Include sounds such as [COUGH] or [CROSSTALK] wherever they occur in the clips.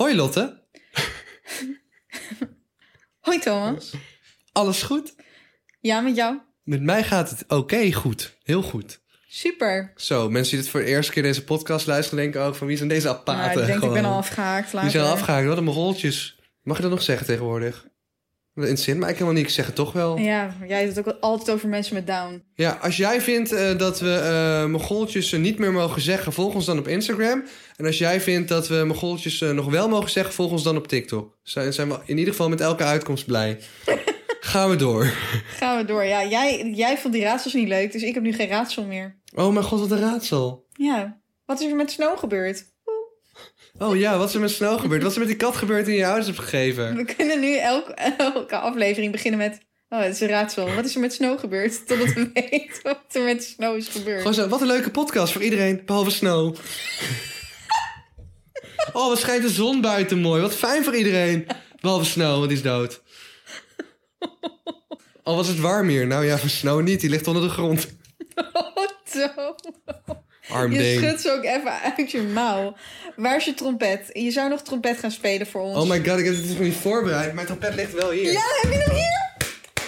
Hoi Lotte. [LAUGHS] Hoi Thomas. Alles goed? Ja, met jou? Met mij gaat het oké goed. Heel goed. Super. Zo, mensen die het voor de eerste keer deze podcast luisteren... denken ook van wie zijn deze apaten? ik denk, ik ben al afgehaakt. Die zijn later. afgehaakt. Wat een mogoltjes. Mag je dat nog zeggen tegenwoordig? Dat interesseert mij helemaal niet. Ik zeg het toch wel. Ja, jij hebt het ook altijd over mensen met down. Ja, als jij vindt eh, dat we eh mogoltjes eh, niet meer mogen zeggen... volg ons dan op Instagram. En als jij vindt dat we mogoltjes eh, nog wel mogen zeggen... volg ons dan op TikTok. Zijn, zijn we in ieder geval met elke uitkomst blij. [LAUGHS] Gaan we door. Gaan we door. Ja, jij, jij vond die raadsels niet leuk, dus ik heb nu geen raadsel meer. Oh mijn god, wat een raadsel. Ja. Wat is er met Snow gebeurd? Oh ja, wat is er met Snow gebeurd? Wat is er met die kat gebeurd die je ouders hebt gegeven? We kunnen nu elke, elke aflevering beginnen met... Oh, het is een raadsel. Wat is er met Snow gebeurd? [LAUGHS] Totdat we weten wat er met Snow is gebeurd. Gewoon zo, wat een leuke podcast voor iedereen, behalve Snow. Oh, wat schijnt de zon buiten mooi. Wat fijn voor iedereen. Behalve Snow, want die is dood. Al was het warm hier. Nou ja, voor Snow niet. Die ligt onder de grond. [LAUGHS] Oh. Arm Je schudt ze ook even uit je mouw. Waar is je trompet? Je zou nog trompet gaan spelen voor ons. Oh my god, ik heb het niet voorbereid. Mijn trompet ligt wel hier. Ja, heb je hem hier?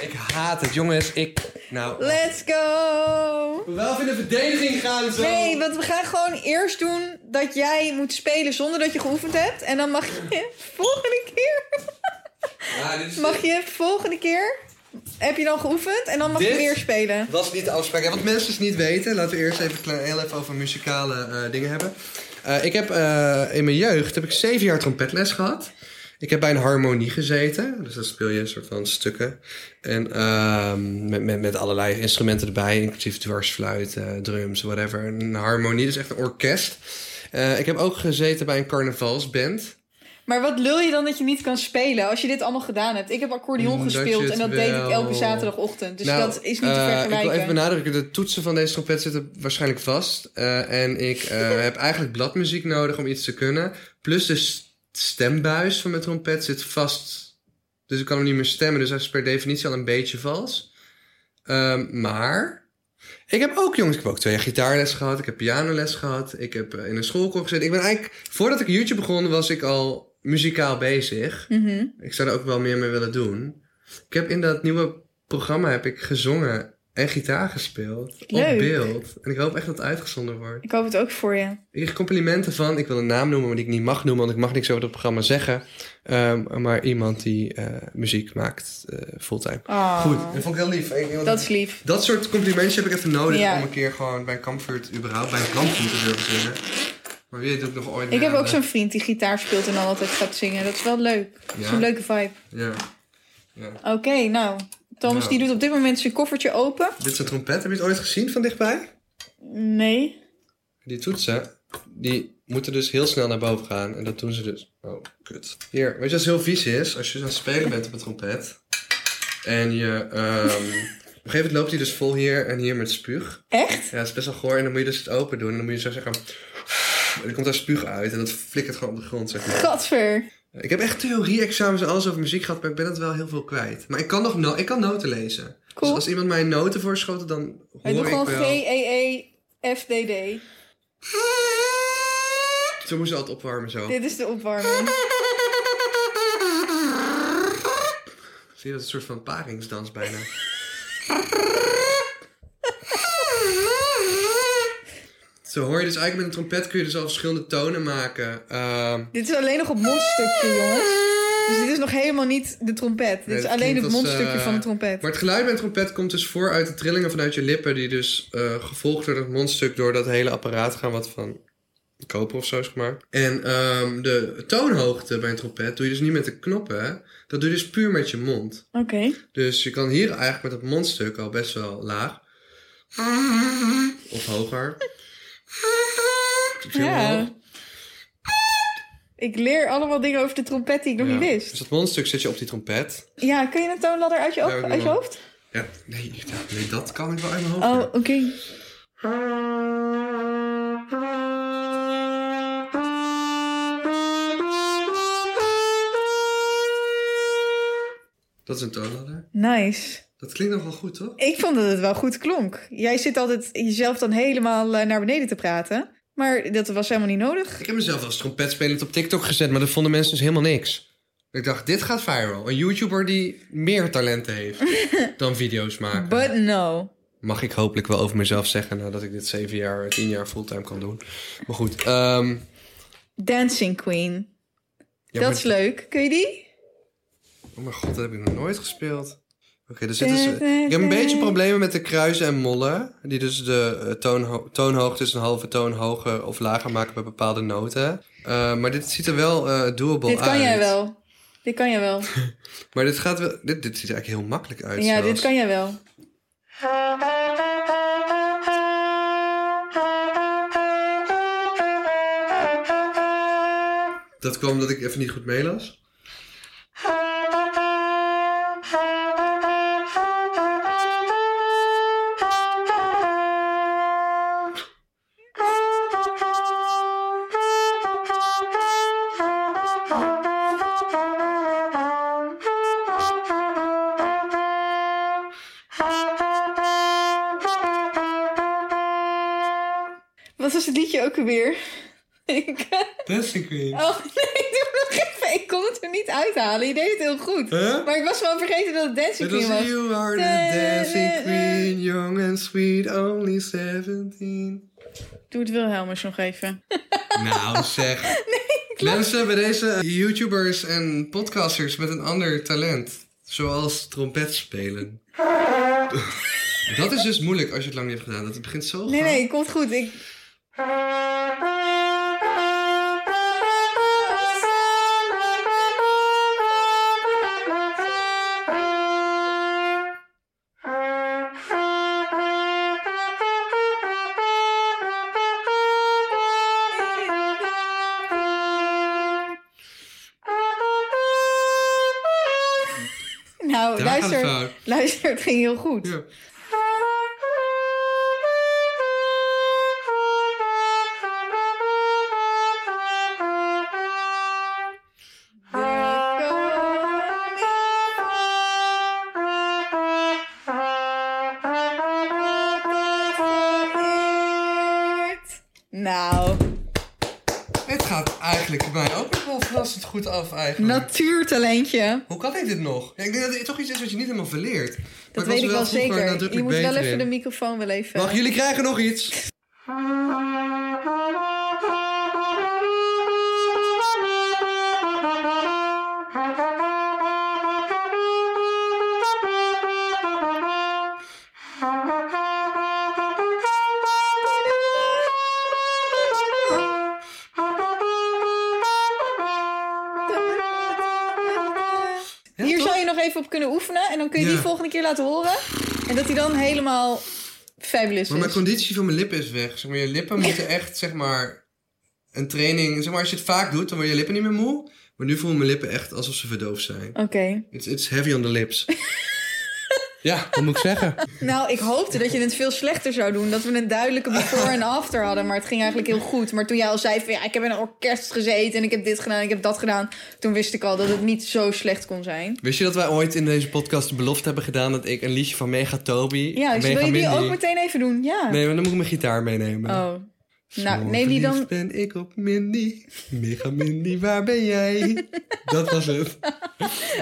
Ik haat het, jongens. Ik... Nou... Let's go! Wel even in de verdediging gaan zo. Nee, want we gaan gewoon eerst doen dat jij moet spelen zonder dat je geoefend hebt. En dan mag je [LAUGHS] volgende keer... Ja, dit is... Mag je volgende keer... Heb je dan geoefend en dan mag je weer spelen. was niet de afspraak. Wat mensen dus niet weten, laten we eerst even heel even over muzikale eh, dingen hebben. Eh, ik heb eh, in mijn jeugd heb ik zeven jaar trompetles gehad. Ik heb bij een harmonie gezeten, dus dan speel je een soort van stukken. En ehm, met, met, met allerlei instrumenten erbij, inclusief dwarsfluit, eh, drums, whatever. Een harmonie, dus echt een orkest. Ik heb ook gezeten bij een carnavalsband. Maar wat lul je dan dat je niet kan spelen als je dit allemaal gedaan hebt? Ik heb accordeon Mm, gespeeld en dat deed ik elke zaterdagochtend. Dus Nou, dat is niet te eh, vergelijken. Ik wil even benadrukken, de toetsen van deze trompet zitten waarschijnlijk vast. Eh, en ik eh, [LAUGHS] heb eigenlijk bladmuziek nodig om iets te kunnen. Plus de stembuis van mijn trompet zit vast. Dus ik kan hem niet meer stemmen, dus hij is per definitie al een beetje vals. Ehm, maar ik heb ook, jongens, ik heb ook twee jaar gitaarles gehad. Ik heb pianoles gehad. Ik heb eh, in een schoolkoor gezeten. Ik ben eigenlijk, voordat ik YouTube begon, was ik al muzikaal bezig. Mhm. Ik zou er ook wel meer mee willen doen. Ik heb in dat nieuwe programma heb ik gezongen en gitaar gespeeld. Leuk. Op beeld. En ik hoop echt dat het uitgezonden wordt. Ik hoop het ook voor je. Ik kreeg complimenten van, ik wil een naam noemen, maar die ik niet mag noemen, want ik mag niks over het programma zeggen. Ehm, maar iemand die eh, muziek maakt eh, fulltime. Ah, Goed, dat vond ik heel lief. Dat is lief. dat soort complimentjes heb ik even nodig Ja. om een keer gewoon bij Comfort überhaupt, bij een te durven zingen. Maar wie weet ook nog ooit Ik heb ook de- zo'n vriend die gitaar speelt en dan altijd gaat zingen. Dat is wel leuk. Dat is Ja. een leuke vibe. Ja. ja. Oké, nou. Thomas Nou. die doet op dit moment zijn koffertje open. Dit is een trompet. Heb je het ooit gezien van dichtbij? Nee. Die toetsen, die moeten dus heel snel naar boven gaan. En dat doen ze dus. Oh, kut. Hier, weet je wat heel vies is? Als je aan het spelen bent op een trompet. En je... ehm, [LAUGHS] op een gegeven moment loopt hij dus vol hier en hier met spuug. Echt? Ja, het is best wel goor. En dan moet je dus het open doen. En dan moet je zo zeggen... Dan komt daar spuug uit. En dat flikkert gewoon op de grond, zeg maar. Gadver. Ik heb echt theorie-examens en alles over muziek gehad. Maar ik ben het wel heel veel kwijt. Maar ik kan nog no ik kan noten lezen. Cool. Dus als iemand mij noten voorschoten, dan hoor Hij doet ik gewoon wel... G-E-E-F-D-D. Zo moest ze altijd opwarmen zo. Dit is de opwarming. Zie je dat een soort van paringsdans bijna. Zo hoor je dus eigenlijk met een trompet kun je dus al verschillende tonen maken. Ehm, Dit is alleen nog het mondstukje, jongens. Dus dit is nog helemaal niet de trompet. Dit Nee, is alleen het als, mondstukje eh, van de trompet. maar het geluid bij een trompet komt dus voor uit de trillingen vanuit je lippen, die dus eh, gevolgd door het mondstuk door dat hele apparaat gaan, wat van koper of zo is gemaakt. En ehm, de toonhoogte bij een trompet doe je dus niet met de knoppen, hè. dat doe je dus puur met je mond. Oké. Dus je kan hier eigenlijk met het mondstuk al best wel laag. Of hoger. Ja. Ik leer allemaal dingen over de trompet die ik nog Ja. niet wist. Dus dat mondstuk zet je op die trompet. Ja, kun je een toonladder uit je, Ja, op- ik uit je hoofd? Ja, nee, nee, dat kan ik wel uit mijn hoofd. Oh, oké. Dat is een toonladder. Nice. Dat klinkt nogal goed, toch? Ik vond dat het wel goed klonk. Jij zit altijd jezelf dan helemaal eh, naar beneden te praten. Maar dat was helemaal niet nodig. Ik heb mezelf als trompetspelend op TikTok gezet, maar dat vonden mensen dus helemaal niks. Ik dacht, dit gaat viral. Een YouTuber die meer talenten heeft [LAUGHS] dan video's maken. But no. Mag ik hopelijk wel over mezelf zeggen nadat ik dit zeven jaar, tien jaar fulltime kan doen. Maar goed. ehm, Dancing Queen. ja, dat maar- is leuk. Kun je die? Oh mijn god, dat heb ik nog nooit gespeeld. Oké, dus dit is, ik heb een beetje problemen met de kruisen en mollen. Die dus de eh, toonho toonhoogtes een halve toon hoger of lager maken bij bepaalde noten. Eh, maar dit ziet er wel eh doable Dit kan uit. jij wel. Dit kan jij wel. [LAUGHS] Maar dit, gaat wel, dit, dit ziet er eigenlijk heel makkelijk uit. ja, zelfs. dit kan jij wel. Dat kwam omdat ik even niet goed meelas. Wat was het liedje ook alweer? Ik, Dancing Queen. oh nee, doe nog even. Ik kon het er niet uithalen. Je deed het heel goed. Huh? Maar ik was gewoon vergeten dat het Dancing Queen was. you are the dancing queen, young and sweet, only 17. Doe het Wilhelmus nog even. [LAUGHS] Nou zeg. [LAUGHS] Mensen bij deze YouTubers en podcasters met een ander talent. Zoals trompet spelen. [LAUGHS] Dat is dus moeilijk als je het lang niet hebt gedaan. Dat het begint zo Nee, nee, komt goed. Ik... Nou, Daar luister, luister, het ging heel goed. Ja. Eigenlijk bij mij ook nog wel verrassend goed af eigenlijk. natuurtalentje. Hoe kan ik dit nog? Ja, ik denk dat het toch iets is wat je niet helemaal verleert. Dat weet ik wel zeker. Je moet wel even de microfoon wel even... Wacht, jullie krijgen nog iets. Volgende keer laten horen. En dat die dan helemaal fabulous Maar mijn conditie van mijn lippen is weg. Zeg maar, je lippen moeten echt, zeg maar, een training... Zeg maar, als je het vaak doet, dan worden je lippen niet meer moe. Maar nu voelen mijn lippen echt alsof ze verdoofd zijn. Oké. It's, it's heavy on the lips. [LAUGHS] ja, wat moet ik zeggen? [LAUGHS] Nou, ik hoopte dat je het veel slechter zou doen. Dat we een duidelijke before en after hadden. Maar het ging eigenlijk heel goed. Maar toen jij al zei van ja, ik heb in een orkest gezeten. En ik heb dit gedaan en ik heb dat gedaan. Toen wist ik al dat het niet zo slecht kon zijn. Wist je dat wij ooit in deze podcast de belofte hebben gedaan... dat ik een liedje van Mega Toby... Ja, dus Mega wil je die Mindy- ook meteen even doen? Ja. Nee, maar dan moet ik mijn gitaar meenemen. Oh. Nou, neem die dan... ben ik op Mindy. Mega Mindy, waar ben jij? dat was het. [LAUGHS]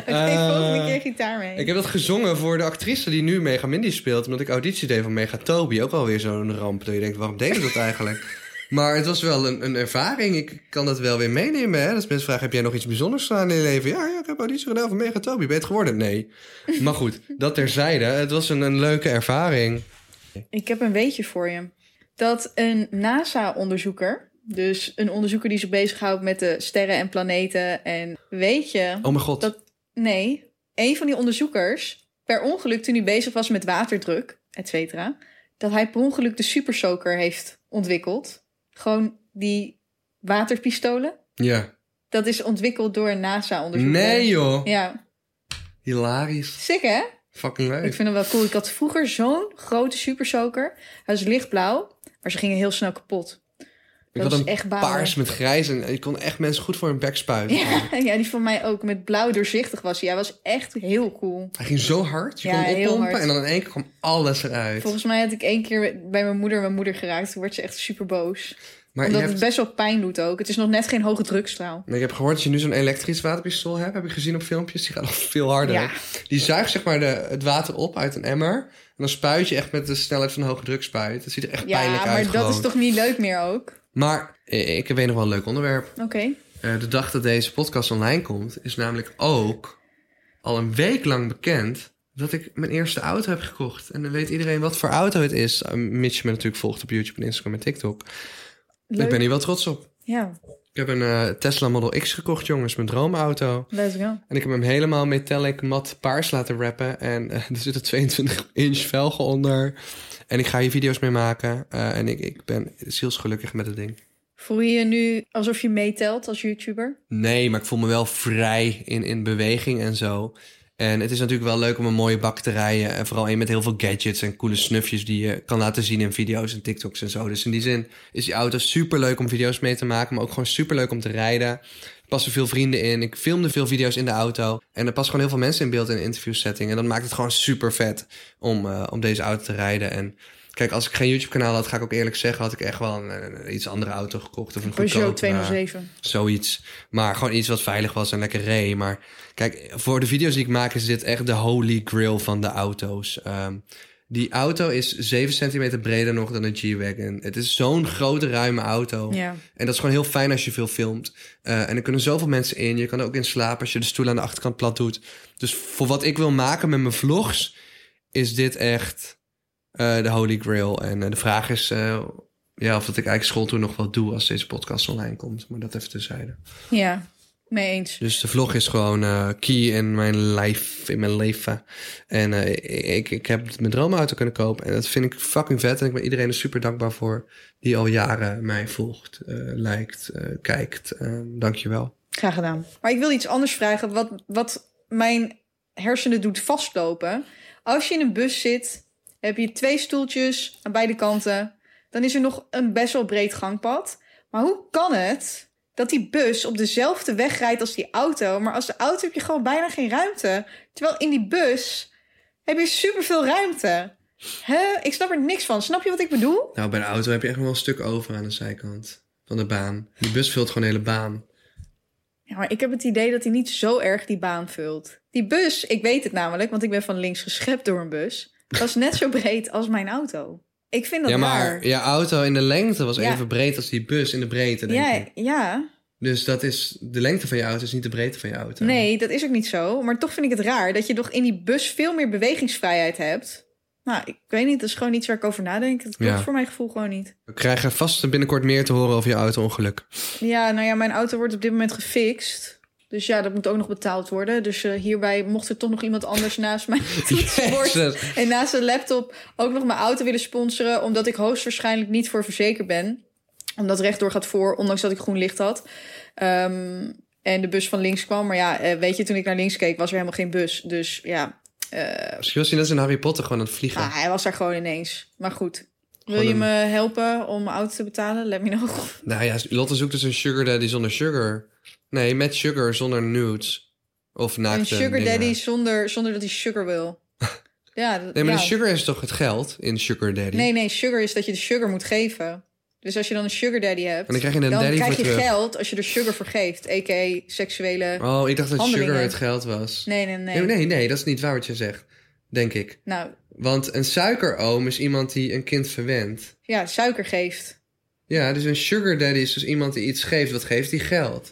Oké, volgende keer gitaar mee. Ik heb dat gezongen voor de actrice die nu Mega Mindy speelt. Omdat ik auditie deed van Mega Toby. Ook alweer zo'n ramp. Dat je denkt, waarom deed ik dat eigenlijk? [LAUGHS] Maar het was wel een, een ervaring. Ik kan dat wel weer meenemen. Hè? Als mensen vragen, heb jij nog iets bijzonders gedaan in je leven? Ja, ja ik heb auditie gedaan van Mega Toby. Ben je het geworden? Nee. Maar goed, dat terzijde. Het was een, een leuke ervaring. Ik heb een weetje voor je. Dat een NASA-onderzoeker, dus een onderzoeker die zich bezighoudt met de sterren en planeten. En weet je, Oh mijn god. dat, nee, een van die onderzoekers, per ongeluk toen hij bezig was met waterdruk, et cetera, dat hij per ongeluk de Super Soaker heeft ontwikkeld. Gewoon die waterpistolen. Ja. Dat is ontwikkeld door een NASA-onderzoeker. Nee joh. Ja, Hilarisch. sick hè? Fucking leuk. Ik vind hem wel cool. Ik had vroeger zo'n grote Super Soaker. Hij was lichtblauw, maar ze gingen heel snel kapot. Ik dat had een echt paars met grijs en je kon echt mensen goed voor hun bek spuiten. Ja, [LAUGHS] ja, die van mij ook met blauw doorzichtig was. Hij was echt heel cool. Hij ging zo hard, je Ja, kon oppompen en dan in één keer kwam alles eruit. Volgens mij had ik één keer bij mijn moeder mijn moeder geraakt. Toen werd ze echt super boos. Maar Omdat hebt, het best wel pijn doet ook. Het is nog net geen hoge drugstraal. maar ik heb gehoord dat je nu zo'n elektrisch waterpistool hebt. Heb ik gezien op filmpjes. Die gaat nog veel harder. Ja. Die zuigt zeg maar de, het water op uit een emmer. En dan spuit je echt met de snelheid van een hoge drukspuit. Dat ziet er echt Ja, pijnlijk maar uit dat gewoon. is toch niet leuk meer ook? Maar eh, ik weet nog wel een leuk onderwerp. Oké. Eh, de dag dat deze podcast online komt, is namelijk ook al een week lang bekend dat ik mijn eerste auto heb gekocht. En dan weet iedereen wat voor auto het is. eh, Mits je me natuurlijk volgt op YouTube en Instagram en TikTok. Leuk. Ik ben hier wel trots op. Ja, Ik heb een eh, Tesla Model X gekocht, jongens, mijn droomauto. let's go. En ik heb hem helemaal metallic mat paars laten wrappen. En eh, [LAUGHS] er zitten 22 inch velgen onder. En ik ga hier video's mee maken. Eh, en ik, ik ben zielsgelukkig met het ding. Voel je je nu alsof je meetelt als YouTuber? Nee, maar ik voel me wel vrij in, in beweging en zo. En het is natuurlijk wel leuk om een mooie bak te rijden. En vooral een met heel veel gadgets en coole snufjes die je kan laten zien in video's en TikToks en zo. Dus in die zin is die auto super leuk om video's mee te maken, maar ook gewoon super leuk om te rijden. Er passen veel vrienden in. Ik filmde veel video's in de auto. En er passen gewoon heel veel mensen in beeld in een interviewsetting. En dat maakt het gewoon super vet om, eh, om deze auto te rijden. En kijk, als ik geen YouTube-kanaal had, ga ik ook eerlijk zeggen, had ik echt wel een, een- een iets andere auto gekocht. Of een Peugeot goedkope, 207. Zoiets. Maar gewoon iets wat veilig was en lekker reed. Maar kijk, voor de video's die ik maak is dit echt de holy grail van de auto's. Ehm, die auto is 7 centimeter breder nog dan een G-Wagon. Het is zo'n grote, ruime auto. Ja. En dat is gewoon heel fijn als je veel filmt. Eh, en er kunnen zoveel mensen in. Je kan er ook in slapen als je de stoel aan de achterkant plat doet. Dus voor wat ik wil maken met mijn vlogs... is dit echt eh, de holy grail. En eh, de vraag is... eh, ja, of dat ik eigenlijk schooltour nog wel doe als deze podcast online komt. Maar dat even terzijde. Ja, mee eens. Dus de vlog is gewoon eh, key in mijn life, in mijn leven. En eh, ik, ik heb mijn droomauto kunnen kopen. En dat vind ik fucking vet. En ik ben iedereen er super dankbaar voor. Die al jaren mij volgt, eh lijkt, eh, kijkt. Uh, dankjewel. Graag gedaan. Maar ik wil iets anders vragen. Wat, wat mijn hersenen doet vastlopen. Als je in een bus zit, heb je twee stoeltjes aan beide kanten. Dan is er nog een best wel breed gangpad. Maar hoe kan het dat die bus op dezelfde weg rijdt als die auto? Maar als de auto heb je gewoon bijna geen ruimte. Terwijl in die bus heb je superveel ruimte. Hè? Ik snap er niks van. Snap je wat ik bedoel? Nou, bij de auto heb je echt nog wel een stuk over aan de zijkant van de baan. Die bus vult gewoon de hele baan. Ja, maar ik heb het idee dat hij niet zo erg die baan vult. Die bus, ik weet het namelijk, want ik ben van links geschept door een bus. Was net zo breed als mijn auto. Ik vind dat ja, maar raar. je auto in de lengte was Ja. even breed als die bus in de breedte, denk Ja, ik. ja, Dus dat is, de lengte van je auto is niet de breedte van je auto. nee, dat is ook niet zo. Maar toch vind ik het raar dat je toch in die bus veel meer bewegingsvrijheid hebt. Nou, ik weet niet, dat is gewoon iets waar ik over nadenk. Dat klopt Ja. voor mijn gevoel gewoon niet. We krijgen vast binnenkort meer te horen over je auto-ongeluk. Ja, nou ja, mijn auto wordt op dit moment gefixt. Dus ja, dat moet ook nog betaald worden. Dus eh, hierbij mocht er toch nog iemand anders naast mijn [LAUGHS] toetsenbord Jezus. en naast de laptop ook nog mijn auto willen sponsoren. Omdat ik hoogstwaarschijnlijk niet voor verzekerd ben. Omdat rechtdoor gaat voor, ondanks dat ik groen licht had. Ehm, en de bus van links kwam. Maar ja, eh, weet je, toen ik naar links keek was er helemaal geen bus. Dus ja, eh, Misschien was hij net in Harry Potter gewoon aan het vliegen. ah, hij was daar gewoon ineens. Maar goed. Wil je me helpen om mijn auto te betalen? Let me know. Nou ja, Lotte zoekt dus een sugar daddy zonder sugar. Nee, met sugar zonder nudes. Of naakte Een sugar dingen. daddy zonder, zonder dat hij sugar wil. [LAUGHS] Ja, dat- Nee, maar ja. de sugar is toch het geld in sugar daddy? Nee, nee, sugar is dat je de sugar moet geven. Dus als je dan een sugar daddy hebt, En dan krijg je een daddy krijg voor je terug. geld als je er sugar voor geeft. A.k.a. seksuele... Oh, ik dacht dat Handelingen. sugar het geld was. Nee, nee, nee. Nee, nee, nee, dat is niet waar wat je zegt. Denk ik. Nou, Want een suikeroom is iemand die een kind verwendt. ja, suiker geeft. Ja, dus een sugar daddy is dus iemand die iets geeft. Wat geeft die geld?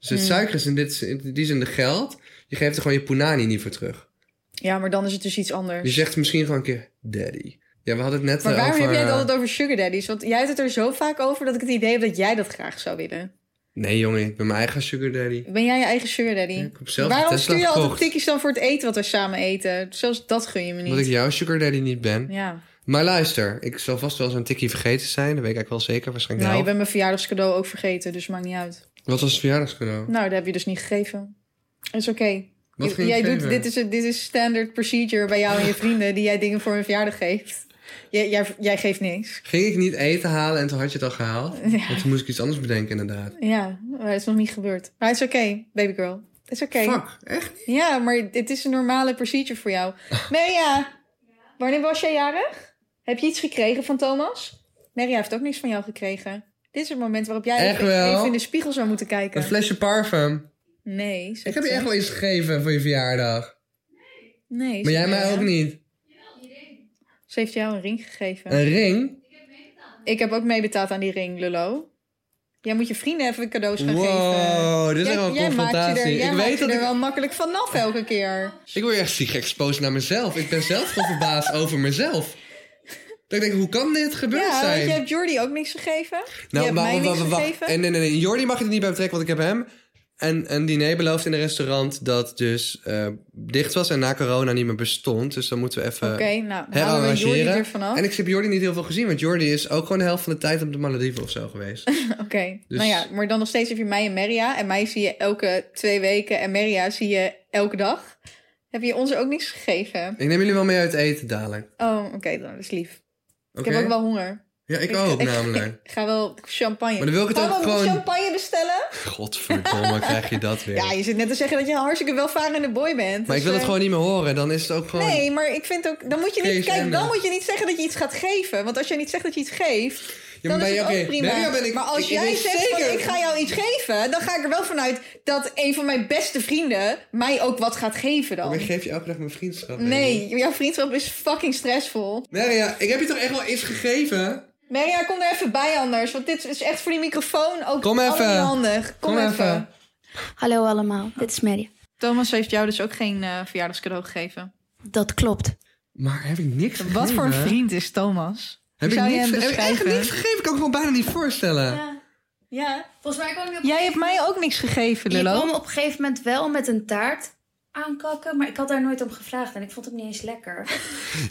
Dus het Hmm. suiker is in, dit, in die zin de geld. Je geeft er gewoon je punani niet voor terug. Ja, maar dan is het dus iets anders. Je zegt misschien gewoon een keer daddy. Ja, we hadden het net maar eh, waarom over... heb jij het altijd over sugar daddies? Want jij hebt het er zo vaak over dat ik het idee heb dat jij dat graag zou willen. Nee, jongen, ik ben mijn eigen sugar daddy. Ben jij je eigen sugar daddy? Ja, ik heb zelf een waarom stuur je altijd gekocht. tikjes dan voor het eten wat we samen eten? Zelfs dat gun je me niet. Omdat ik jouw sugar daddy niet ben. Ja. Maar luister, ik zal vast wel zo'n tikkie vergeten zijn. Dat weet ik eigenlijk wel zeker. Waarschijnlijk Nou, je bent mijn verjaardagscadeau ook vergeten, dus maakt niet uit. Wat was het verjaardagscadeau? Nou, dat heb je dus niet gegeven. is oké. Wat ging jij doet, dit, is, dit is standard procedure bij jou en je vrienden... die jij dingen voor hun verjaardag geeft. Jij, jij, jij geeft niks. Ging ik niet eten halen en toen had je het al gehaald? [LAUGHS] Ja. En toen moest ik iets anders bedenken inderdaad. Ja, maar het is nog niet gebeurd. Maar het is oké, baby girl. Het is oké. Fuck, echt? Ja, maar dit is een normale procedure voor jou. [LAUGHS] Maria, wanneer was jij jarig? Heb je iets gekregen van Thomas? Maria heeft ook niks van jou gekregen. Dit is het moment waarop jij Echt even, in de spiegel zou moeten kijken. Een flesje parfum. Nee. Ik heb je echt wel iets gegeven voor je verjaardag. Nee. Maar jij mij ook niet. Ze heeft jou een ring gegeven. Een ring? Ik heb ook meebetaald aan die ring, Lullo. Jij moet je vrienden even cadeaus gaan geven. Wow, dit is wel een jij confrontatie. er, jij ik weet dat er ik... wel makkelijk vanaf elke keer. Ik word echt ziek exposed naar mezelf. Ik ben zelf gewoon verbaasd over mezelf. Dat ik denk, hoe kan dit gebeurd Ja, zijn? want je hebt Jordi ook niks gegeven. je Nou, hebt mij niks wacht. gegeven. En nee, nee, nee. Jordi mag je er niet bij betrekken, want ik heb hem en een diner beloofd in een restaurant dat dus eh, dicht was en na corona niet meer bestond. Dus dan moeten we even Oké, nou, halen we Jordi herarrangeren. er. En ik heb Jordi niet heel veel gezien, want Jordi is ook gewoon de helft van de tijd op de Malediven of zo geweest. [LAUGHS] Oké, Dus- nou ja, maar dan nog steeds heb je mij en Meria. En mij zie je elke twee weken en Meria zie je elke dag. Heb je ons ook niks gegeven? ik neem jullie wel mee uit eten dadelijk. Oh, oké, dan is lief. Ik heb ook wel honger. Ja, ik ook namelijk. Ik [LAUGHS] ga wel champagne. Maar dan wil ik het ook gewoon- champagne bestellen? Godverdomme, [LAUGHS] krijg je dat weer. Ja, je zit net te zeggen dat je een hartstikke welvarende boy bent. maar ik Dus, wil het eh, gewoon niet meer horen. Dan is het ook gewoon... Nee, maar ik vind ook... Dan moet je niet... Kijk, dan moet je niet zeggen dat je iets gaat geven. Want als jij niet zegt dat je iets geeft... Ja, dan is het ook prima. Maria ben ik- maar als ik- jij zegt zeker- van ik ga jou iets geven... dan ga ik er wel vanuit dat een van mijn beste vrienden... mij ook wat gaat geven dan. Maar ik geef je elke dag mijn vriendschap. Nee, jouw vriendschap is fucking stressvol. Maria, ik heb je toch echt wel iets gegeven? Maria, kom er even bij anders. Want dit is echt voor die microfoon ook Kom even. allemaal niet handig. Kom, Kom even. even. Hallo allemaal, dit is Maria. Thomas heeft jou dus ook geen eh, verjaardagscadeau gegeven. Dat klopt. Maar heb ik niks gegeven? Wat voor een vriend is Thomas? Heb ik heb ik niks gegeven? Ik kan me gewoon bijna niet voorstellen. Ja, Ja, volgens mij kwam je op, jij hebt mij ook niks gegeven, je Lillo. kwam op een gegeven moment wel met een taart aankakken, maar ik had daar nooit om gevraagd en ik vond hem niet eens lekker. [LAUGHS]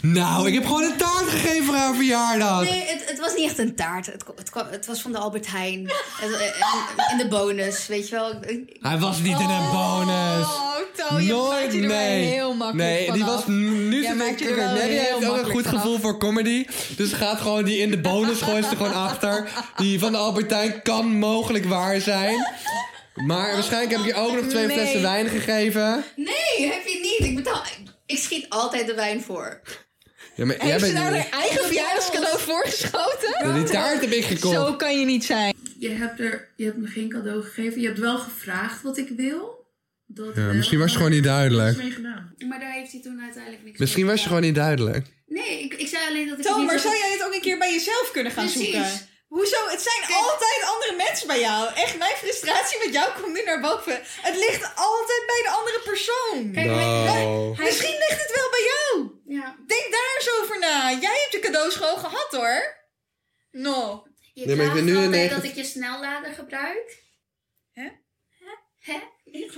Nou, ik heb gewoon een taart gegeven voor haar verjaardag. Nee, het, het was niet echt een taart. Het, het, kwam- het was van de Albert Heijn. Het- in de bonus, weet je wel. Hij was niet in een bonus. Oh, Toon, je maakt je er wel nee. heel makkelijk Nee, die vanaf. was nu zit maakt je er Nelly heel heeft ook een goed vanaf. gevoel voor comedy. Dus gaat gewoon die in de bonus gooien ze er gewoon achter. Die van de Albertijn kan mogelijk waar zijn. Maar waarschijnlijk heb ik je ook nog twee Nee. flessen wijn gegeven. Nee, heb je niet. Ik betaal. Ik schiet altijd de wijn voor. Ja, maar jij Heeft ze bent nou haar eigen verjaardagscadeau voorgeschoten? Ja, die taart heb ik gekocht. Zo kan je niet zijn. Je hebt, er, je hebt me geen cadeau gegeven. Je hebt wel gevraagd wat ik wil. Dat Ja, wel, misschien was je maar gewoon niet duidelijk. niks mee gedaan. Maar daar heeft hij toen uiteindelijk niks Misschien mee was je gewoon niet duidelijk. Nee, ik, ik zei alleen dat ik. Toon, niet maar zo- zou jij het ook een keer bij jezelf kunnen gaan Precies. zoeken? Hoezo? Het zijn altijd andere mensen bij jou. Echt, mijn frustratie met jou komt nu naar boven. Het ligt altijd bij de andere persoon. Kijk, hij- Nou. hij- Misschien ligt het wel bij jou. Ja, Denk daar eens over na. Jij hebt je cadeaus gewoon gehad hoor. No. je Nee, maar ik ben nu in negen- dat ik je snellader gebruik. Hè? Hè?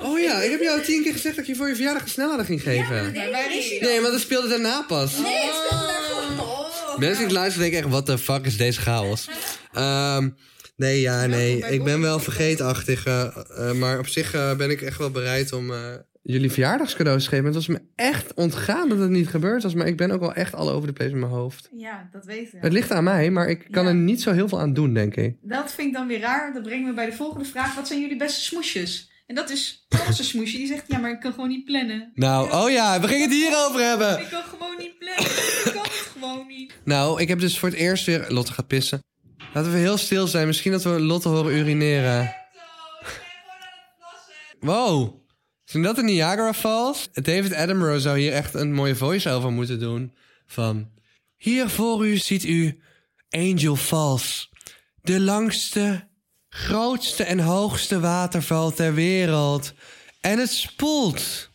Oh ja, ik heb jou tien keer gezegd dat ik je voor je verjaardag een snellader ging geven. Nee, waar is hij dan? Nee, maar dat speelde daarna pas. Nee, het speelde daarvoor. Oh. Mensen die luisteren denken echt, wat de fuck is deze chaos? Ehm, nee, ja, nee. Ik ben wel vergeetachtig. eh, eh, maar op zich eh, ben ik echt wel bereid om jullie verjaardagscadeaus te geven. Het was me echt ontgaan dat het niet gebeurd was. Maar ik ben ook wel echt all over the place in mijn hoofd. Ja, dat weten we. Het ligt aan mij, maar ik kan Ja. er niet zo heel veel aan doen, denk ik. Dat vind ik dan weer raar. Dat brengt me bij de volgende vraag. Wat zijn jullie beste smoesjes? En dat is een [LAUGHS] smoesje. Die zegt, ja, maar ik kan gewoon niet plannen. Nou, oh ja, we gingen het hierover hebben. Ik kan gewoon niet plannen. Ik kan het gewoon niet. Nou, ik heb dus voor het eerst weer... Lotte gaat pissen. Laten we heel stil zijn. Misschien dat we Lotte horen urineren. Wow. Zijn dat de Niagara Falls? David Attenborough zou hier echt een mooie voice-over moeten doen. Van... Hier voor u ziet u Angel Falls. De langste, grootste en hoogste waterval ter wereld. En het spoelt.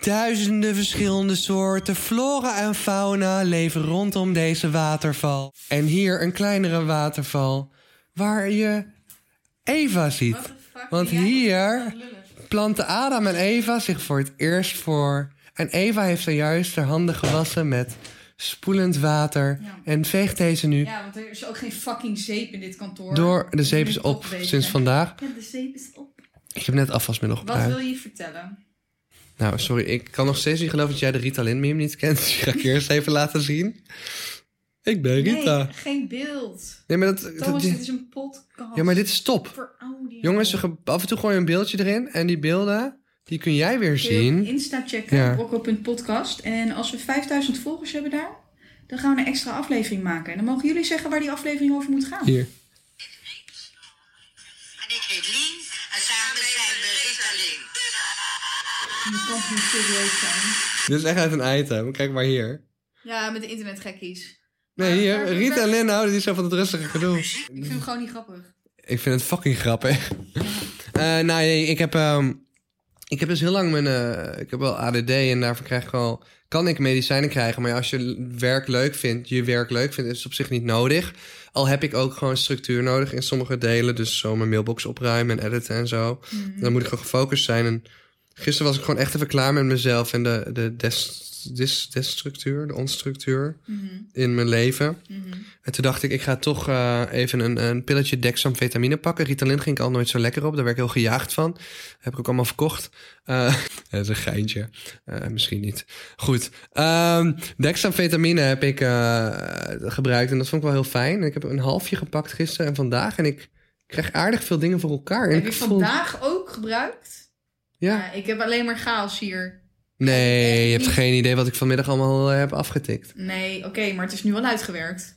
Duizenden verschillende soorten flora en fauna leven rondom deze waterval. En hier een kleinere waterval waar je Eva ziet. Want hier planten Adam en Eva zich voor het eerst voor. En Eva heeft zojuist haar handen gewassen met spoelend water. Ja. En veegt deze nu Ja, want er is ook geen fucking zeep in dit kantoor. door. De zeep is op bezig. sinds vandaag. Ja, de zeep is op. Ik heb net afwasmiddel Wat gebruikt. wil je vertellen? Nou, sorry, ik kan nog steeds niet geloven dat jij de Ritalin meme niet kent. [LAUGHS] Dus ik ga ik eerst even laten zien. Ik ben Rita. Nee, geen beeld. Nee, maar dat... dat- Thomas, dit is een podcast. ja, maar dit is top. Voor audio. Jongens, af en toe gooi je een beeldje erin. En die beelden, die kun jij weer Kun je op zien. Insta checken, Ja. brokko.podcast. En als we 5000 volgers hebben daar, dan gaan we een extra aflevering maken. En dan mogen jullie zeggen waar die aflevering over moet gaan. Hier. Je kan niet serieus zijn. Dit is echt uit een item. Kijk maar hier. Ja, met de internetgekkies. Nee, Maar- hier. Rita en Lynn houden die zo van het rustige gedoe. Ik vind hem gewoon niet grappig. Ik vind het fucking grappig. [LAUGHS] Eh nou, nee, ik heb, ehm, ik heb dus heel lang mijn... eh, ik heb wel ADD en daarvoor krijg ik wel... Kan ik medicijnen krijgen, maar ja, als je werk leuk vindt, je werk leuk vindt, is het op zich niet nodig. Al heb ik ook gewoon structuur nodig in sommige delen. Dus zo mijn mailbox opruimen en editen en zo. Dan moet ik gewoon gefocust zijn. En gisteren was ik gewoon echt even klaar met mezelf en de, de des, des, desstructuur, de onstructuur in mijn leven. En toen dacht ik, ik ga toch eh, even een, een pilletje dexamfetamine pakken. Ritalin ging ik al nooit zo lekker op. Daar werd ik heel gejaagd van. Heb ik ook allemaal verkocht. Eh, [LAUGHS] dat is een geintje. Eh, misschien niet. Goed. Ehm dexamfetamine heb ik gebruikt. En dat vond ik wel heel fijn. Ik heb een halfje gepakt gisteren en vandaag. En ik krijg aardig veel dingen voor elkaar. En Heb je voel- vandaag ook gebruikt? Ja. Ja, ik heb alleen maar chaos hier. Nee, je hebt Niet- geen idee wat ik vanmiddag allemaal eh, heb afgetikt. Nee, oké, maar het is nu wel uitgewerkt.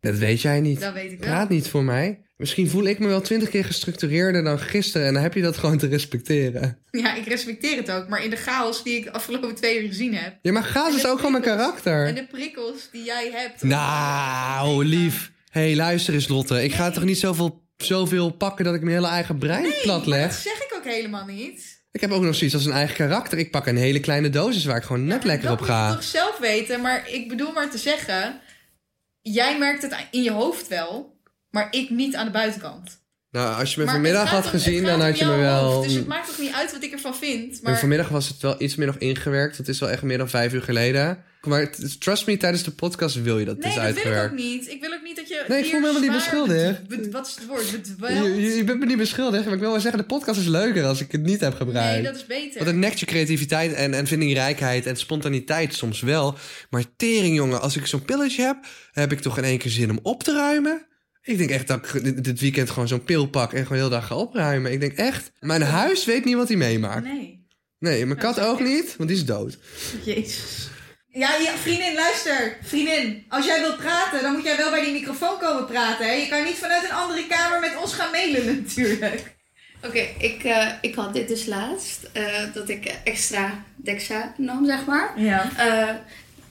Dat weet jij niet. Dat weet ik wel. Praat niet voor mij. Misschien voel ik me wel twintig keer gestructureerder dan gisteren. En dan heb je dat gewoon te respecteren. Ja, ik respecteer het ook. Maar in de chaos die ik de afgelopen twee uur gezien heb. Ja, maar En is ook gewoon mijn karakter. En de prikkels die jij hebt. Nou, lief. Hé, hey, luister eens, Lotte. Ik ga toch niet zoveel, zoveel pakken dat ik mijn hele eigen brein Nee, plat leg? dat zeg ik ook helemaal niet. Ik heb ook nog zoiets als een eigen karakter. Ik pak een hele kleine dosis waar ik gewoon net Ja, lekker dat op ga. moet je toch zelf weten. Maar ik bedoel maar te zeggen... Jij merkt het in je hoofd wel. Maar ik niet aan de buitenkant. Nou, als je me Maar vanmiddag had om- gezien, dan had je me wel... hoofd. Dus het maakt toch niet uit wat ik ervan vind. Maar vanmiddag was het wel iets meer nog ingewerkt. Het is wel echt meer dan vijf uur geleden. Maar trust me, tijdens de podcast wil je dat nee, is dat wil ik uitgewerkt. ook niet. Ik wil Nee, ik voel me helemaal niet beschuldigd. Wat is het woord? Je, je, je bent me niet beschuldigd, maar ik wil wel zeggen, de podcast is leuker als ik het niet heb gebruikt. Nee, dat is beter. Want het nekt je creativiteit en, en vindingrijkheid en spontaniteit soms wel. Maar tering, jongen, als ik zo'n pilletje heb, heb ik toch in één keer zin om op te ruimen. Ik denk echt dat ik dit, dit weekend gewoon zo'n pil pak en gewoon heel dag ga opruimen. Ik denk echt, mijn huis weet niet wat hij meemaakt. Nee. Nee, mijn kat ook niet, want die is dood. Jezus. Ja, ja, vriendin, luister. Vriendin, als jij wilt praten, dan moet jij wel bij die microfoon komen praten. Hè? Je kan niet vanuit een andere kamer met ons gaan mailen [LAUGHS] natuurlijk. Oké, ik, eh, ik had dit dus laatst. eh, dat ik extra Dexa nam, zeg maar. Ja. Eh,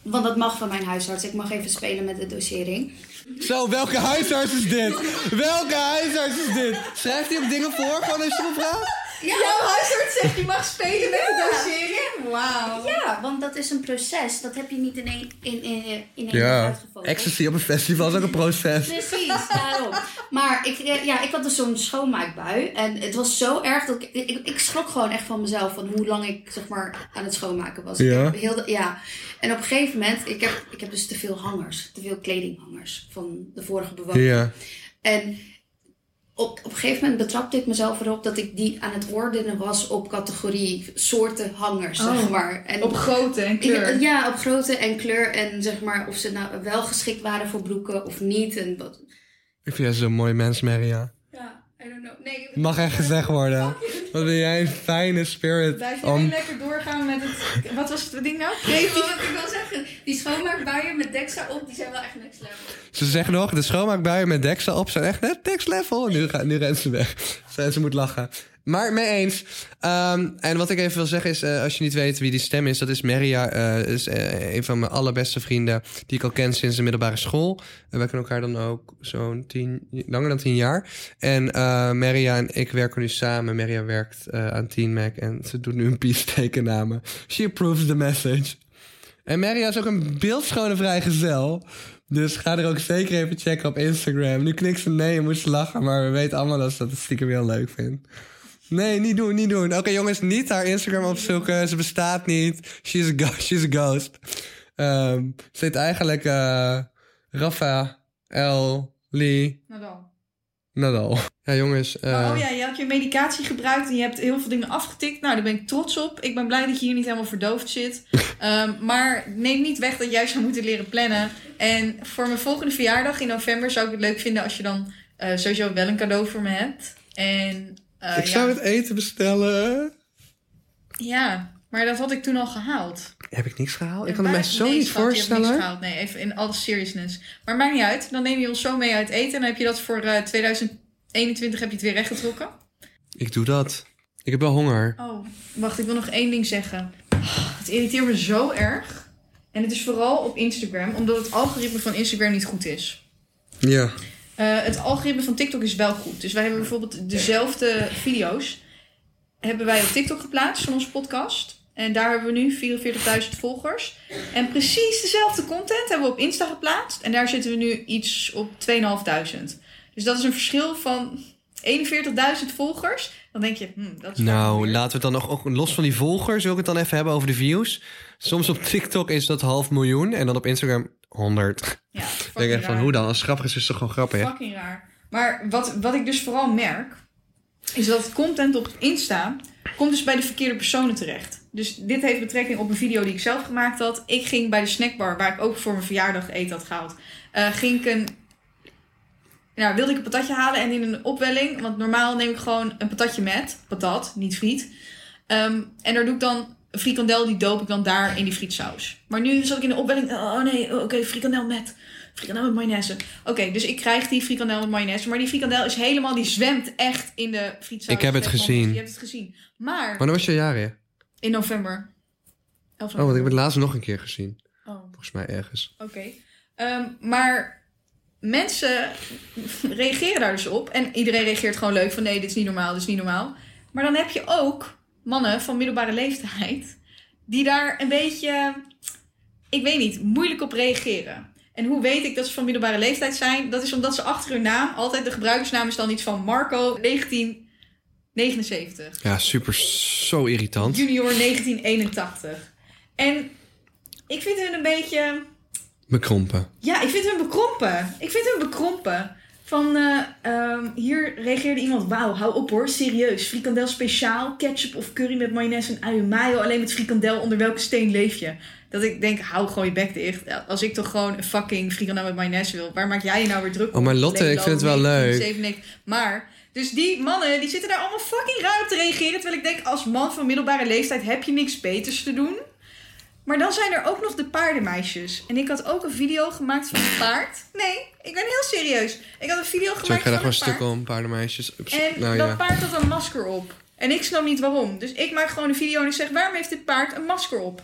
want dat mag van mijn huisarts. Ik mag even spelen met de dosering. Zo, welke huisarts is dit? Welke huisarts is dit? Schrijft hij ook dingen voor, gewoon als je vraagt? Jouw huisarts zegt je mag spelen met de dosering? Wauw. Ja, want dat is een proces. Dat heb je niet in één, in, in, in één Ja, ecstasy op een festival is ook een proces. Precies, daarom. Maar ik, eh, ja, ik had dus zo'n schoonmaakbui. En het was zo erg dat ik, ik... Ik schrok gewoon echt van mezelf. Van hoe lang ik zeg maar aan het schoonmaken was. Ik Ja. Heel de, ja. En op een gegeven moment... Ik heb, ik heb dus te veel hangers. Te veel kledinghangers. Van de vorige bewoner. Ja. En op, op een gegeven moment betrapte ik mezelf erop... dat ik die aan het ordenen was op categorie soorten hangers, zeg Oh, maar. En Op grootte en kleur. ik- ja, op grootte en kleur. En zeg maar of ze nou wel geschikt waren voor broeken of niet. En wat, Ik vind jij zo'n mooi mens, Maria. Ja, I don't know. Nee, Mag echt gezegd worden. Wat ben jij een fijne spirit. Blijf Om... lekker doorgaan met het... Wat was het ding nou? Nee, wat ik wil zeggen, die schoonmaakbuien met Dexa op, die zijn wel echt next level. Ze zeggen nog, de schoonmaakbuien met Dexa op zijn echt net next level. Nu, gaat, nu rent ze weg. Ze moet lachen. Maar mee eens. Ehm, en wat ik even wil zeggen is, eh, als je niet weet wie die stem is, dat is Maria. eh is eh, een van mijn allerbeste vrienden die ik al ken sinds de middelbare school. Wij kennen elkaar dan ook zo'n tien, langer dan tien jaar. En Maria en ik werken nu samen. Maria werkt aan Teen Mac en ze doet nu een peace tekennamen. She approves the message. En Maria is ook een beeldschone vrijgezel. Dus ga er ook zeker even checken op Instagram. Nu knikt ze nee en moet ze lachen, maar we weten allemaal dat ze dat stiekem heel leuk vindt. Nee, niet doen, niet doen. Oké jongens, niet haar Instagram opzoeken. Ze bestaat niet. She's a, she's a ghost. Ehm ze heet eigenlijk uh, Rafael Lee Nou dan. Nadal. Ja jongens. eh, Maar, oh ja, je had je medicatie gebruikt en je hebt heel veel dingen afgetikt. Nou, daar ben ik trots op. Ik ben blij dat je hier niet helemaal verdoofd zit. [LAUGHS] Ehm, maar neem niet weg dat jij zou moeten leren plannen. En voor mijn volgende verjaardag in november zou ik het leuk vinden als je dan eh, sowieso wel een cadeau voor me hebt. En eh, ik ja. zou het eten bestellen. ja, maar dat had ik toen al gehaald. Heb ik niks gehaald? Ik kan het mij zo nee, niet schat, je hebt niks voorstellen. gehaald. Nee, even in alle seriousness. Maar maakt niet uit. Dan neem je ons zo mee uit eten. En dan heb je dat voor eh, 2021 heb je het weer rechtgetrokken. Ik doe dat. Ik heb wel honger. Oh, wacht, ik wil nog één ding zeggen. Het irriteert me zo erg. En het is vooral op Instagram, omdat het algoritme van Instagram niet goed is. Ja. Eh, het algoritme van TikTok is wel goed. Dus wij hebben bijvoorbeeld dezelfde video's hebben wij op TikTok geplaatst van onze podcast. En daar hebben we nu 44.000 volgers. En precies dezelfde content hebben we op Insta geplaatst. En daar zitten we nu iets op 2.500. Dus dat is een verschil van 41.000 volgers. Dan denk je, hm, dat is Nou, laten we het dan nog los van die volgers, wil ik het dan even hebben over de views. Soms op TikTok is dat half miljoen en dan op Instagram 100. Ja, [LAUGHS] Ik denk echt van hoe dan? Als het grappig is, is het toch gewoon grappig. Fucking raar. Maar wat, wat ik dus vooral merk, is dat content op Insta komt dus bij de verkeerde personen terecht. Dus dit heeft betrekking op een video die ik zelf gemaakt had. Ik ging bij de snackbar, waar ik ook voor mijn verjaardag eten had gehaald, eh, ging ik een... Nou, wilde ik een patatje halen en in een opwelling, want normaal neem ik gewoon een patatje met, patat, niet friet. Ehm, en daar doe ik dan een frikandel, die doop ik dan daar in die frietsaus. Maar nu zat ik in de opwelling, oh nee, oké, frikandel met. Frikandel met mayonaise. Oké, dus ik krijg die frikandel met mayonaise. Maar die frikandel is helemaal, die zwemt echt in de frietsaus. Ik heb het gezien. Je hebt het gezien. Maar Wanneer was je jaren? in november. 11 Oh, want ik heb het laatst nog een keer gezien. Oh, Volgens mij ergens. oké. Ehm, maar mensen reageren daar dus op. En iedereen reageert gewoon leuk van nee, dit is niet normaal, dit is niet normaal. Maar dan heb je ook mannen van middelbare leeftijd die daar een beetje, ik weet niet, moeilijk op reageren. En hoe weet ik dat ze van middelbare leeftijd zijn? Dat is omdat ze achter hun naam altijd de gebruikersnaam is dan iets van Marco 1979. Ja, super, zo irritant. Junior 1981. En ik vind hun een beetje. Bekrompen. Ja, ik vind hun bekrompen. Ik vind hun bekrompen. Van eh, ehm, hier reageerde iemand. Wauw, hou op hoor, serieus. Frikandel speciaal, ketchup of curry met mayonaise en ui mayo. Alleen met frikandel, onder welke steen leef je? Dat ik denk, hou gewoon je bek dicht. Als ik toch gewoon een fucking frikandel met mayonaise wil. Waar maak jij je nou weer druk op? Oh, maar Lotte, ik vind het wel leuk. 1997. Maar, dus die mannen, die zitten daar allemaal fucking op te reageren. Terwijl ik denk, als man van middelbare leeftijd heb je niks beters te doen. Maar dan zijn er ook nog de paardenmeisjes. En ik had ook een video gemaakt van een paard. Nee, ik ben heel serieus. Ik had een video Zo, ik gemaakt ga daar van gewoon een stuk om, paardenmeisjes. Ups, En nou dat ja. paard had een masker op. En ik snap niet waarom. Dus ik maak gewoon een video en ik zeg... waarom heeft dit paard een masker op?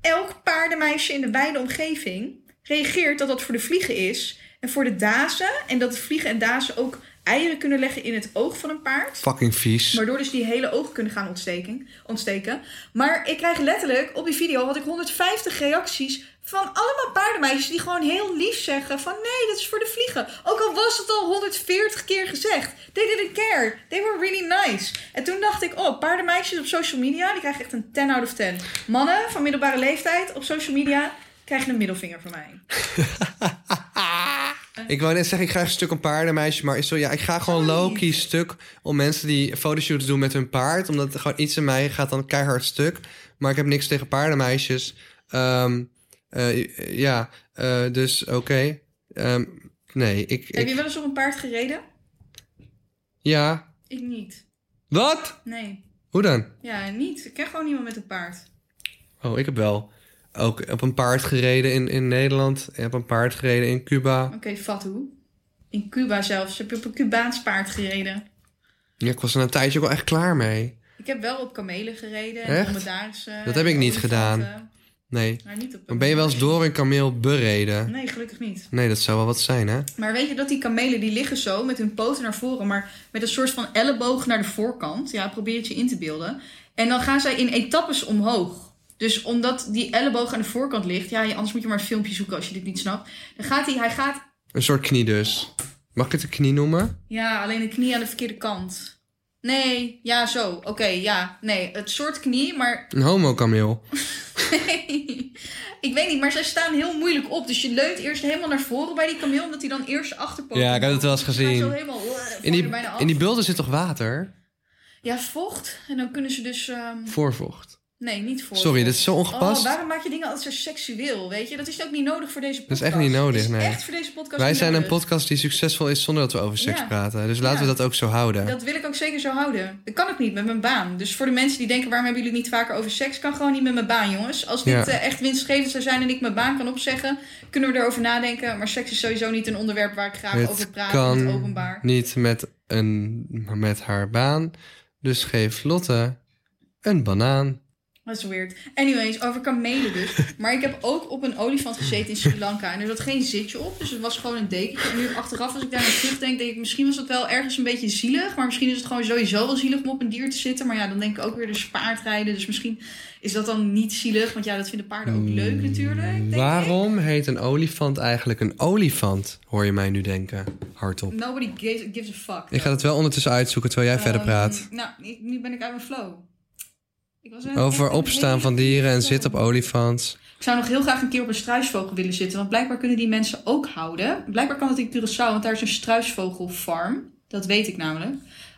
Elk paardenmeisje in de wijde omgeving reageert dat dat voor de vliegen is. En voor de dazen. En dat de vliegen en dazen ook eieren kunnen leggen in het oog van een paard. Fucking vies. Waardoor dus die hele ogen kunnen gaan ontsteken, ontsteken. Maar ik krijg letterlijk, op die video had ik 150 reacties van allemaal paardenmeisjes die gewoon heel lief zeggen van nee, dat is voor de vliegen. Ook al was het al 140 keer gezegd. They didn't care. They were really nice. En toen dacht ik, oh, paardenmeisjes op social media, die krijgen echt een 10 out of 10. Mannen van middelbare leeftijd op social media krijgen een middelvinger van mij. [LAUGHS] Ik wou net zeggen, ik ga een stuk een paardenmeisje, maar zo, ja, ik ga gewoon low-key stuk om mensen die fotoshoots doen met hun paard. Omdat gewoon iets in mij gaat dan keihard stuk. Maar ik heb niks tegen paardenmeisjes. Ehm, eh, ja, eh, dus oké. Ehm, nee, ik, Heb je wel eens op een paard gereden? Ja. Ik niet. Wat? Nee. Hoe dan? Ja, niet. Ik ken gewoon niemand met een paard. Oh, ik heb wel ook op een paard gereden in, in Nederland. Ik heb een paard gereden in Cuba. Oké, Fatu. In Cuba zelfs. Heb je op een Cubaans paard gereden? Ja, ik was er een tijdje ook wel echt klaar mee. Ik heb wel op kamelen gereden. En Dat heb ik niet gedaan. Nee. Maar niet op Maar ben je wel eens door een kameel bereden? Nee, gelukkig niet. Nee, dat zou wel wat zijn, hè? Maar weet je dat die kamelen die liggen zo met hun poten naar voren, maar met een soort van elleboog naar de voorkant. Ja, probeer het je in te beelden. En dan gaan zij in etappes omhoog. Dus omdat die elleboog aan de voorkant ligt, ja, anders moet je maar een filmpje zoeken als je dit niet snapt. Dan gaat hij, hij gaat, Een soort knie dus. Mag ik het een knie noemen? ja, alleen de knie aan de verkeerde kant. Nee, ja, zo. Oké, ja, nee, het soort knie, maar [LAUGHS] Een homo-kameel. ik weet niet, maar zij staan heel moeilijk op. Dus je leunt eerst helemaal naar voren bij die kameel, omdat hij dan eerst achterpoot Ja, ik heb het wel eens gezien. Zo helemaal, uh, val In die, bijna af. in die bulten zit toch water? Ja, vocht. En dan kunnen ze dus... ehm, Voorvocht. Nee, niet voor. Sorry, dit is zo ongepast. Oh, waarom maak je dingen altijd zo seksueel, weet je? Dat is ook niet nodig voor deze podcast. is echt niet nodig, Dat is nee. echt voor deze podcast Wij zijn een podcast die succesvol is zonder dat we over seks Ja. praten. Dus laten Ja. we dat ook zo houden. Dat wil ik ook zeker zo houden. Dat kan ook niet met mijn baan. Dus voor de mensen die denken, waarom hebben jullie niet vaker over seks? Kan gewoon niet met mijn baan, jongens. Als dit Ja. eh, echt winstgevend zou zijn en ik mijn baan kan opzeggen, kunnen we erover nadenken. Maar seks is sowieso niet een onderwerp waar ik graag over praat in het kan openbaar. niet met, een, met haar baan. Dus geef Lotte een banaan. Dat is weird. Anyways, over kamelen dus. [LAUGHS] Maar ik heb ook op een olifant gezeten in Sri Lanka. En er zat geen zitje op, dus het was gewoon een dekentje. En nu achteraf, als ik daar naar terugdenk, denk ik... misschien was het wel ergens een beetje zielig. Maar misschien is het gewoon sowieso wel zielig om op een dier te zitten. Maar ja, dan denk ik ook weer dus paardrijden. Dus misschien is dat dan niet zielig. Want ja, dat vinden paarden ook leuk natuurlijk. denk ik. Waarom heet een olifant eigenlijk een olifant? Hoor je mij nu denken, hardop. Nobody gives, gives a fuck. Ik ga het wel ondertussen uitzoeken terwijl jij verder Ehm, praat. Nou, nu ben ik uit mijn flow. Ik was Over opstaan van dieren en zitten op olifants. Ik zou nog heel graag een keer op een struisvogel willen zitten. Want blijkbaar kunnen die mensen ook houden. Blijkbaar kan dat in Curaçao, want daar is een struisvogelfarm. Dat weet ik namelijk.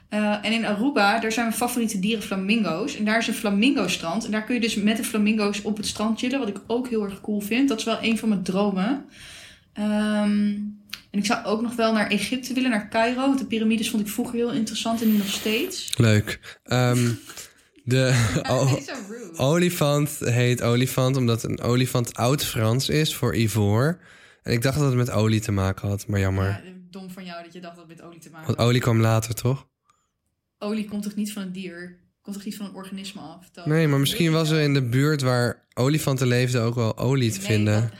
Eh, en in Aruba, daar zijn mijn favoriete dieren flamingo's. En daar is een flamingo-strand. En daar kun je dus met de flamingo's op het strand chillen. Wat ik ook heel erg cool vind. Dat is wel een van mijn dromen. Ehm, en ik zou ook nog wel naar Egypte willen, naar Cairo. Want de piramides vond ik vroeger heel interessant en nu nog steeds. Leuk. Ehm, de olifant heet olifant omdat een olifant oud-Frans is voor ivoor. En ik dacht dat het met olie te maken had, maar jammer. Ja, dom van jou dat je dacht dat het met olie te maken Want had. olie kwam later, toch? Olie komt toch niet van een dier? Komt toch niet van een organisme af? Nee, maar misschien was er in de buurt waar olifanten leefden ook wel olie te Nee, vinden. dat-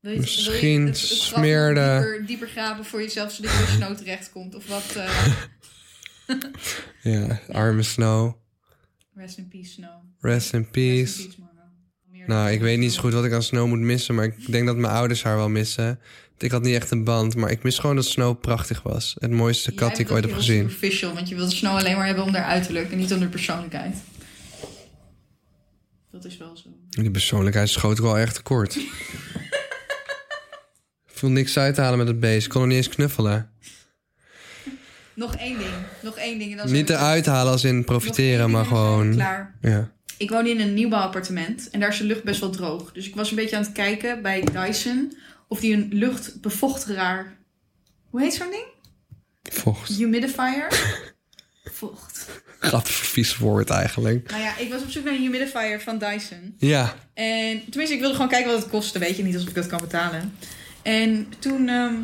Wil je- Misschien wil je het- het graf nog smeerde- Dieper, dieper graven voor jezelf, zodat je snow terecht komt. Of wat? eh, [LAUGHS] Ja, arme Snow. rest in peace, Snow. Rest in Rest peace. in Nou, ik weet niet zo goed wat ik aan Snow moet missen, maar ik denk dat mijn ouders haar wel missen. Ik had niet echt een band, maar ik mis gewoon dat Snow prachtig was. Het mooiste kat die ik ooit heb gezien. superficial, want je wilt Snow alleen maar hebben om haar uiterlijk en niet om haar persoonlijkheid. Dat is wel zo. Die persoonlijkheid schoot wel echt tekort. [LAUGHS] Ik viel niks uit te halen met het beest. Ik kon hem niet eens knuffelen. Nog één ding. Nog één ding. En dan Niet eruit halen als in profiteren, maar we gewoon... Klaar. Ja. Ik woon in een nieuwbouwappartement en daar is de lucht best wel droog. Dus ik was een beetje aan het kijken bij Dyson of die een luchtbevochteraar. Hoe heet zo'n ding? Vocht. Humidifier? [LAUGHS] Vocht. Gat vies woord eigenlijk. Nou ja, ik was op zoek naar een humidifier van Dyson. Ja. En tenminste, ik wilde gewoon kijken wat het kostte. Weet je niet alsof ik dat kan betalen. En toen ehm,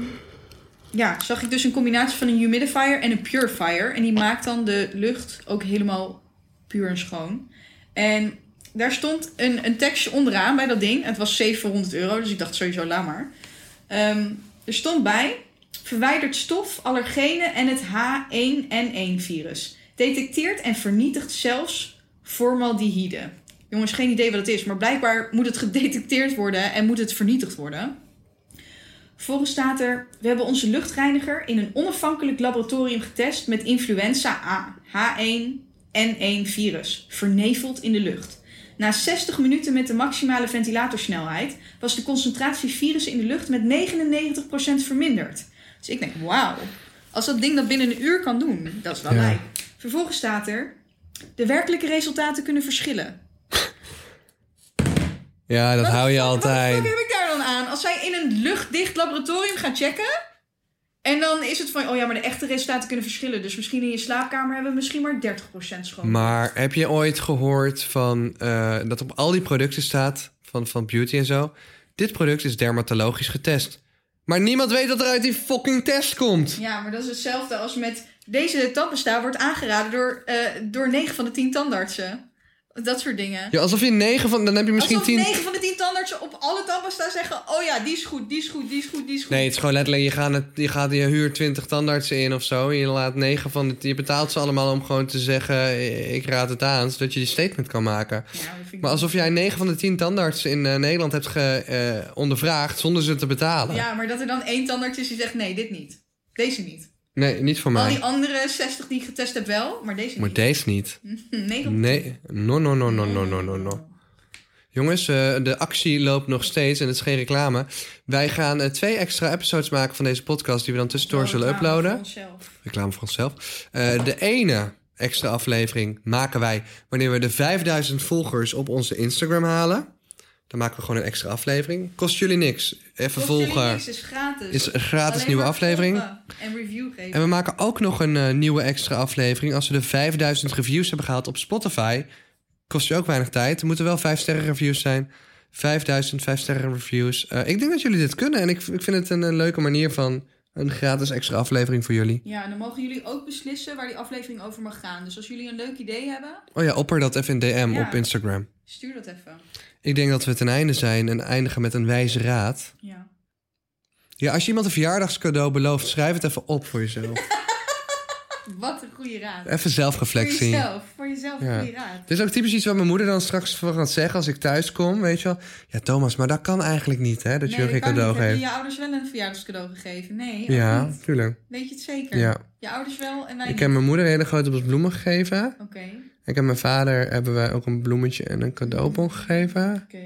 ja, zag ik dus een combinatie van een humidifier en een purifier. En die maakt dan de lucht ook helemaal puur en schoon. En daar stond een, een tekstje onderaan bij dat ding. Het was 700 euro, dus ik dacht sowieso laat maar. Ehm, er stond bij... Verwijdert stof, allergenen en het H1N1-virus. Detecteert en vernietigt zelfs formaldehyde. Jongens, geen idee wat het is, maar blijkbaar moet het gedetecteerd worden en moet het vernietigd worden. Vervolgens staat er: We hebben onze luchtreiniger in een onafhankelijk laboratorium getest met influenza A, H1N1 virus, verneveld in de lucht. Na 60 minuten met de maximale ventilatorsnelheid was de concentratie virussen in de lucht met 99% verminderd. Dus ik denk: Wauw, als dat ding dat binnen een uur kan doen, dat is wel Ja. Vervolgens staat er: De werkelijke resultaten kunnen verschillen. Ja, dat Wat hou je altijd. In een luchtdicht laboratorium gaan checken. En dan is het van, oh ja, maar de echte resultaten kunnen verschillen. Dus misschien in je slaapkamer hebben we misschien maar 30% schoon. Maar heb je ooit gehoord van eh, dat op al die producten staat van, van beauty en zo? Dit product is dermatologisch getest. Maar niemand weet wat er uit die fucking test komt. Ja, maar dat is hetzelfde als met deze tandpasta wordt aangeraden door, eh door 9 van de 10 tandartsen. Dat soort dingen. Ja, alsof je negen van, dan heb je misschien Alsof tien. 9 van de 10 tandartsen op alle tandpasta zeggen: Oh ja, die is goed, die is goed, die is goed, die is goed. Nee, het is gewoon letterlijk, je gaat, het, je gaat je huur 20 tandartsen in of zo. En je laat negen van de, je betaalt ze allemaal om gewoon te zeggen, ik raad het aan, zodat je die statement kan maken. Ja, ik Maar alsof jij 9 van de 10 tandartsen in eh, Nederland hebt ge, eh, ondervraagd zonder ze te betalen. Ja, maar dat er dan één tandarts is die zegt: Nee, dit niet. Deze niet. Nee, niet voor mij. Al die andere 60 die ik getest heb wel, maar deze niet. Maar deze niet. [LAUGHS] nee, nee. No, no, no, no, no, no, no. Jongens, eh, de actie loopt nog steeds en het is geen reclame. Wij gaan eh, twee extra episodes maken van deze podcast... die we dan tussendoor oh, zullen uploaden. Reclame voor onszelf. Eh, de ene extra aflevering maken wij... wanneer we de 5000 volgers op onze Instagram halen. Dan maken we gewoon een extra aflevering. Kost jullie niks. Even volgen. Niks, is gratis. Is een gratis Alleen nieuwe aflevering. En review geven. En we maken ook nog een eh, nieuwe extra aflevering. Als we de 5000 reviews hebben gehaald op Spotify, kost je ook weinig tijd. Er moeten wel 5 sterren reviews zijn. 5000 5 sterren reviews. Eh, ik denk dat jullie dit kunnen en ik, ik vind het een, leuke manier van Een gratis extra aflevering voor jullie. Ja, en dan mogen jullie ook beslissen waar die aflevering over mag gaan. Dus als jullie een leuk idee hebben, Oh ja, opper dat even in DM Ja. op Instagram. stuur dat even. Ik denk dat we ten einde zijn en eindigen met een wijze raad. Ja. Ja, als je iemand een verjaardagscadeau belooft, schrijf het even op voor jezelf. [LAUGHS] [LAUGHS] Wat een goede raad. Even Voor zelfreflectie. jezelf. Voor jezelf een Ja. goede raad. Het is ook typisch iets wat mijn moeder dan straks van gaat zeggen als ik thuis kom, weet je wel. Ja, Thomas, maar dat kan eigenlijk niet, hè, dat je Nee, ook geen cadeau niet. Heb je geeft. je ouders wel een verjaardagscadeau gegeven? Nee, Ja, niet. tuurlijk. Weet je het zeker? Ja. Je ouders wel en wij Ik niet? heb mijn moeder een hele grote bos bloemen gegeven. Oké, Ik heb mijn vader hebben wij ook een bloemetje en een cadeaubon gegeven. oké.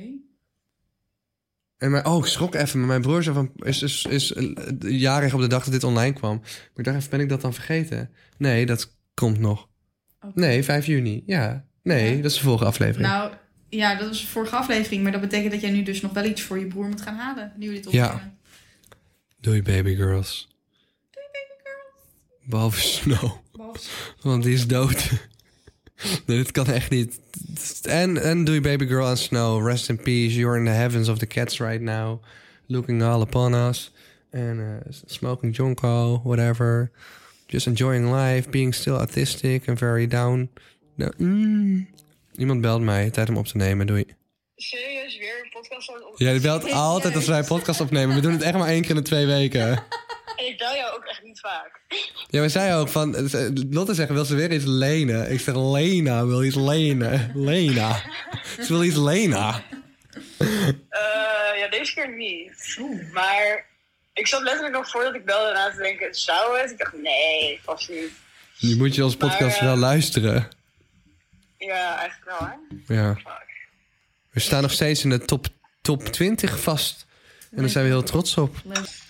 En mijn, oh, ik schrok even. Maar mijn broer zei van, is, is, is eh, jarig op de dag dat dit online kwam. Maar ik dacht even, ben ik dat dan vergeten? Nee, dat komt nog. Nee, 5 juni. Ja. Nee, Ja. dat is de volgende aflevering. Nou, ja, dat was de vorige aflevering. Maar dat betekent dat jij nu dus nog wel iets voor je broer moet gaan halen. Nu we dit Ja. opnemen. Doei, baby girls. Doei, baby girls. Behalve Snow. Behalve- Want die is dood. [LAUGHS] nee, dit kan echt niet. En, en doei, baby girl aan Snow. Rest in peace. You're in the heavens of the cats right now. Looking all upon us. And uh, smoking jonko, whatever. Just enjoying life. Being still autistic and very down. No, mm. Iemand belt mij. Tijd om op te nemen. Doei. Serieus weer een podcast aan het op... Jij belt altijd als wij een podcast opnemen. We doen het echt maar één keer in de twee weken. En [LAUGHS] ik bel jou ook echt niet vaak. Ja, we zeiden ook van... Lotte zegt, wil ze weer iets lenen? Ik zeg, Lena wil iets lenen. Lena. Ze wil iets lenen. Eh, ja, deze keer niet. Maar ik zat letterlijk nog voordat ik belde na te denken, zou het? Ik dacht, nee, vast niet. Nu moet je onze podcast Maar, eh, wel luisteren. Ja, eigenlijk wel, hè? Ja. Fuck. We staan nog steeds in de top, top 20 vast. En daar zijn we heel trots op.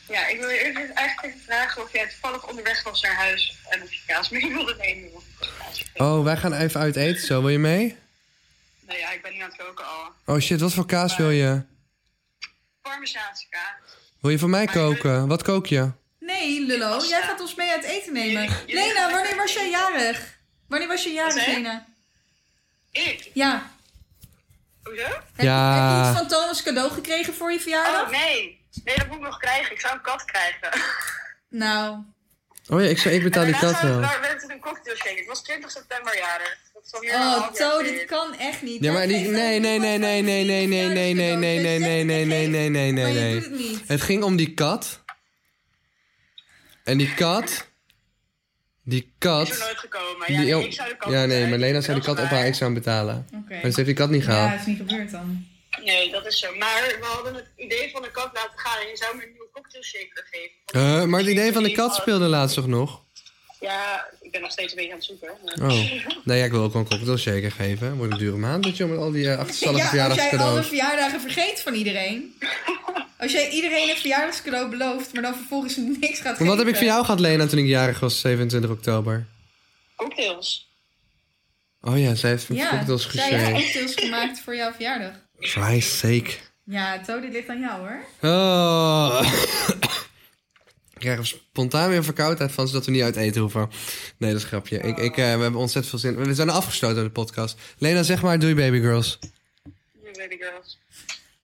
Ja, ik wil je eerst eigenlijk even vragen of jij toevallig onderweg was naar huis en of je kaas mee wilde nemen. Oh, wij gaan even uit eten zo. Wil je mee? Nou ja, ik ben nu aan het koken al. Oh shit, wat voor kaas wil je? Parmezaanse kaas. Wil je voor mij koken? Wat kook je? Nee, Lullo. Jij gaat ons mee uit eten nemen. Lena, wanneer was jij jarig? Wanneer was je jarig? Lena? Ik? Ja. Hoezo? Heb, Ja. heb je iets van Thomas cadeau gekregen voor je verjaardag? Oh, nee. Nee, dat moet ik nog krijgen. Ik zou een kat krijgen. Nou, Oh ja, ik, zou, ik betaal die kat zou ik- wel. daar werd het een cocktail shake. Het was 20 september jarig. Oh, To, dit kan echt niet. Ja, maar die... Nee, nee, nee, nee, nee, nee, nee, nee, nee, nee, nee, nee, nee, nee, nee, nee, nee, nee. het ging om die kat. En die kat... Die is er kat... nooit gekomen. Ja, Die, nee, ik zou de kat ja, nee, maar Lena zei de kat op haar, ik zou hem betalen. Oké. Maar ze heeft die kat niet Ja, gehaald. het is niet gebeurd dan. Nee, dat is zo. Maar we hadden het idee van de kat laten gaan en je zou me een nieuwe cocktail shaker geven. Eh, maar het idee van de kat speelde laatst toch nog? Ja, ik ben nog steeds een beetje aan het zoeken. Oh. Nee, ja, ik wil ook wel een cocktail shaker geven. Wordt een dure maand, dat je met al die uh, achterstallige Ja, als jij alle verjaardagen vergeet van iedereen. Als jij iedereen een verjaardagscadeau belooft, maar dan vervolgens niks gaat Maar wat heb ik geven. van jou gehad, Lena, toen ik jarig was, 27 oktober? Cocktails. Oh ja, zij heeft me Ja, cocktails zij heeft geschreven. cocktails gemaakt voor jouw verjaardag. Christ's sake. Ja, To, dit ligt aan jou hoor. Oh. Ik krijg er spontaan weer verkoudheid van, zodat we niet uit eten hoeven. Nee, dat is een grapje. Ik, ik, eh, we hebben ontzettend veel zin. We zijn afgesloten aan de podcast. Lena, zeg maar doei baby girls. New baby girls.